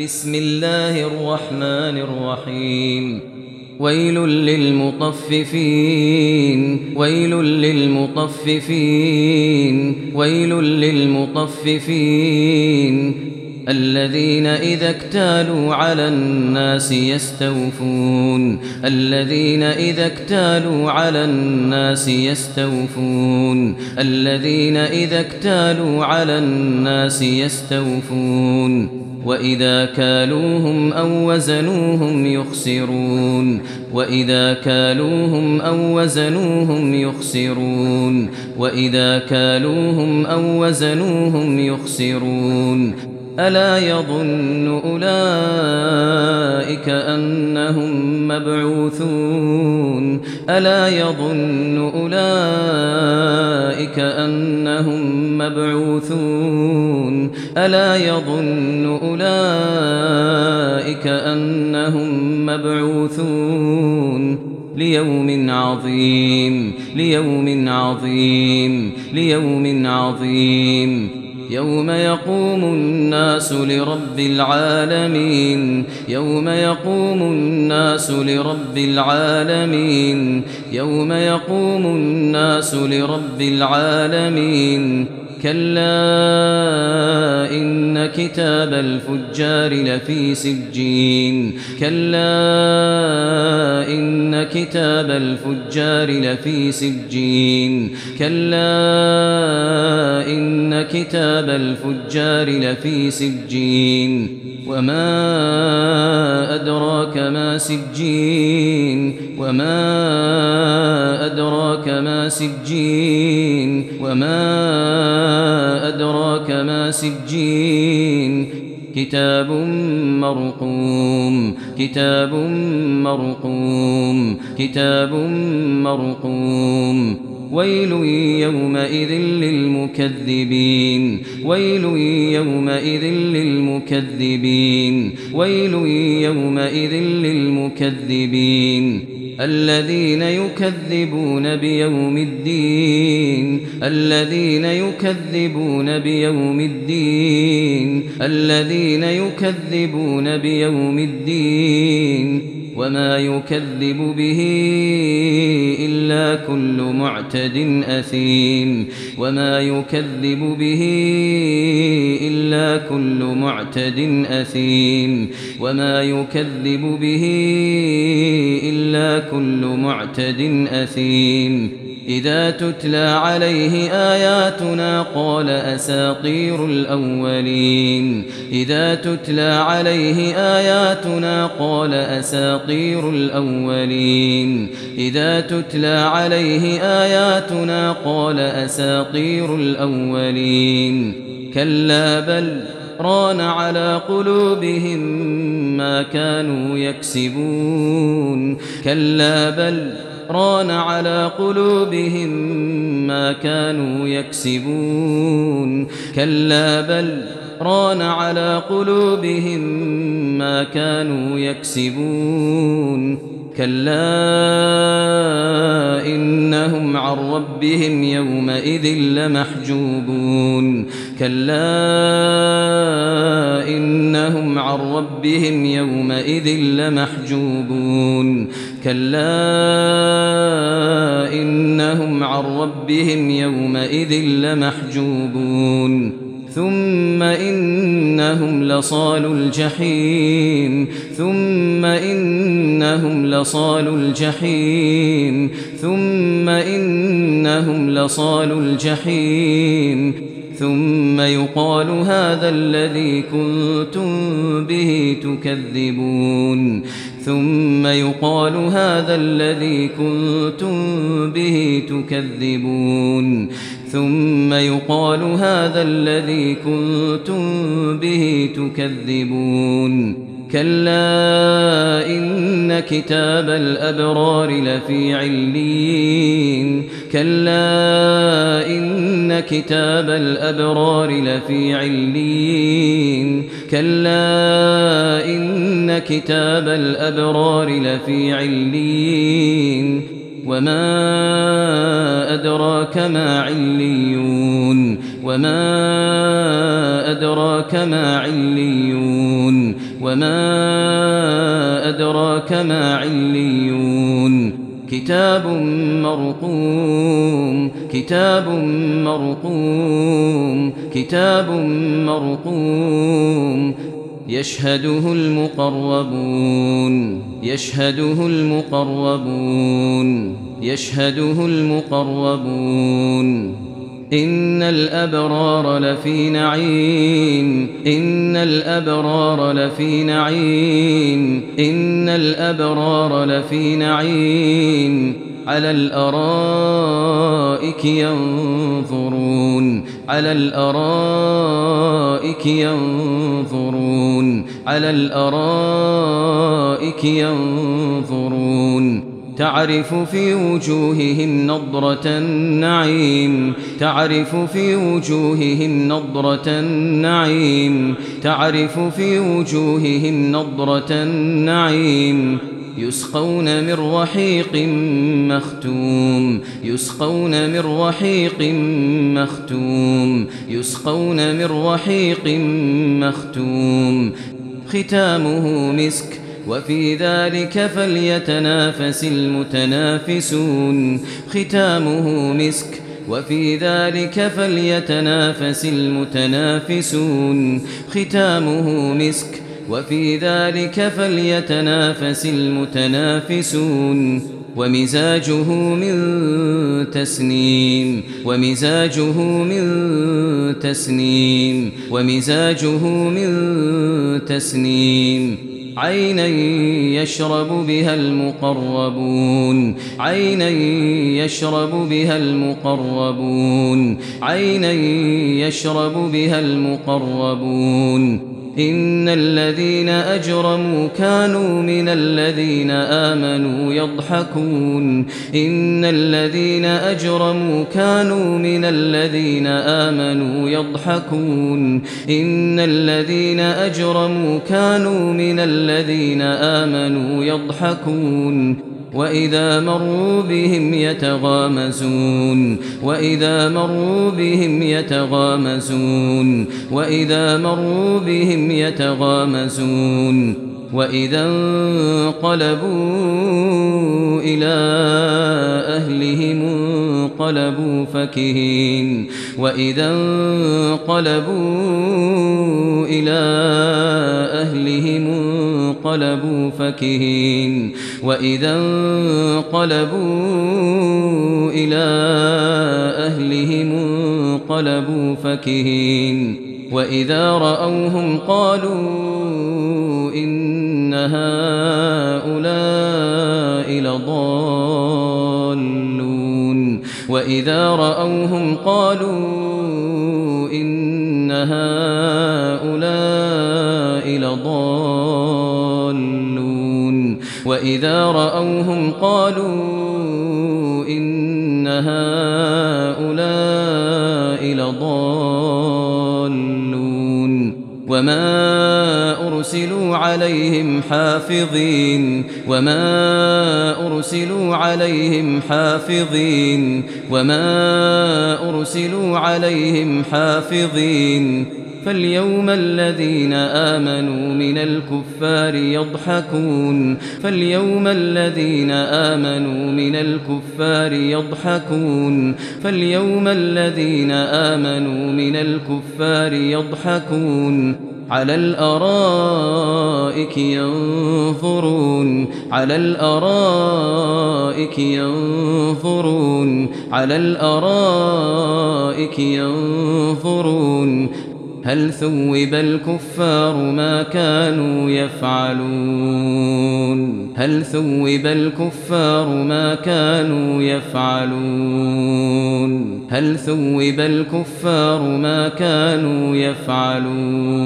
بسم الله الرحمن الرحيم ويل للمطففين ويل للمطففين ويل للمطففين الذين إذا اكتالوا على الناس يستوفون الذين إذا اكتالوا على الناس يستوفون الذين إذا اكتالوا على الناس يستوفون وإذا كالوهم أو وزنوهم يخسرون. وإذا كالوهم أو وزنوهم يخسرون. وإذا كالوهم أو وزنوهم يخسرون. ألا يظن أولئك أنهم مبعوثون. ألا يظن أولئك أنهم مبعوثون. ألا يظن أولئك ليوم عظيم ليوم عظيم ليوم عظيم. يوم يقوم الناس لرب العالمين. يوم يقوم الناس لرب العالمين. يوم يقوم الناس لرب العالمين. كلا إن كتاب الفجار لفي سجين. كلا إن كتاب الفجار لفي سجين. كلا إن كتاب الفجار لفي سجين. وما أدراك ما سجين. وما أدراك ما سجين. وما ما سجين. كتاب مرقوم كتاب مرقوم كتاب مرقوم. ويل يومئذ للمكذبين ويل يومئذ للمكذبين ويل يومئذ للمكذبين. الذين يكذبون بيوم الدين الذين يكذبون بيوم الدين الذين يكذبون بيوم الدين. وما يكذب به إلا كل معتد أثيم. وما يكذب به إلا كل معتد أثيم. وما يكذب به إلا كل معتد أثيم. إذا تتلى عليه آياتنا قال أساطير الأولين. إذا تتلى عليه آياتنا قال أساطير الأولين. إذا تتلى عليه آياتنا قال أساطير الأولين. كلا بل ران على قلوبهم ما كانوا يكسبون. كلا بل ران على قلوبهم ما كانوا يكسبون. كلا بل ران على قلوبهم ما كانوا يكسبون. كلا إنهم عن ربهم يومئذ لمحجوبون. كلا إنهم عن ربهم يومئذ لمحجوبون. كلا إنهم عن ربهم يومئذ لمحجوبون. ثم إنهم لصال الجحيم. ثم إنهم لصال الجحيم. ثم إنهم لصال الجحيم. ثم يقال هذا الذي كنتم به تكذبون. ثم يقال هذا الذي كنتم به تكذبون. ثم يقال هذا الذي كنتم به تكذبون. كلا إن كتاب الأبرار لفي علين كلا إن كتاب الأبرار لفي علين كلا كتاب الأبرار لفي علين وما أدراك ما عليون وما أدراك ما عليون وما أدراك ما عليون كتاب مرقوم كتاب مرقوم كتاب مرقوم يشهده المقربون يشهده المقربون يشهده المقربون. إن الأبرار لفي نعيم إن الأبرار لفي نعيم إن الأبرار لفي نعيم. على الأرائك ينظرون. على الأرائك ينظرون. على الأرائك ينظرون. تعرف في وجوههم نضرة النعيم. تعرف في وجوههم نضرة النعيم. تعرف في وجوههم نضرة النعيم. يسقون من رحيق مختوم يسقون من رحيق مختوم يسقون من رحيق مختوم. ختامه مسك وفي ذلك فليتنافس المتنافسون. ختامه مسك وفي ذلك فليتنافس المتنافسون. ختامه مسك وفي ذلك فليتنافس المتنافسون. ومزاجه من تسنيم. ومزاجه من تسنيم. ومزاجه من تسنيم. عينا يشرب بها المقربون. عينا يشرب بها المقربون. عينا يشرب بها المقربون. إن الذين أجرموا كانوا من الذين آمنوا يضحكون. إن الذين أجرموا كانوا من الذين آمنوا يضحكون. إن الذين أجرموا كانوا من الذين آمنوا يضحكون. وإذا مروا بهم يتغامزون وإذا مروا بهم يتغامزون وإذا مروا بهم يتغامزون وإذا انقلبوا إلى أهلهم انقلبوا فكهين وإذا انقلبوا إلى أهلهم انقلبوا فكهين وإذا انقلبوا إلى أهلهم انقلبوا فكهين وإذا رأوهم قالوا إن هؤلاء لضالون وإذا رأوهم قالوا إن هؤلاء لضالون وإذا رأوهم قالوا إن هؤلاء لضالون وما أرسلوا عليهم حافظين وما أرسلوا عليهم حافظين وما أرسلوا عليهم حافظين فاليوم الذين آمنوا من الكفار يضحكون. فاليوم الذين آمنوا من الكفار يضحكون. فاليوم الذين آمنوا من الكفار يضحكون. على الأرائك ينظرون. على الأرائك ينظرون. على الأرائك ينظرون. هل ثوب الكفار ما كانوا يفعلون؟ هل ثوب الكفار ما كانوا يفعلون؟ هل ثوب الكفار ما كانوا يفعلون؟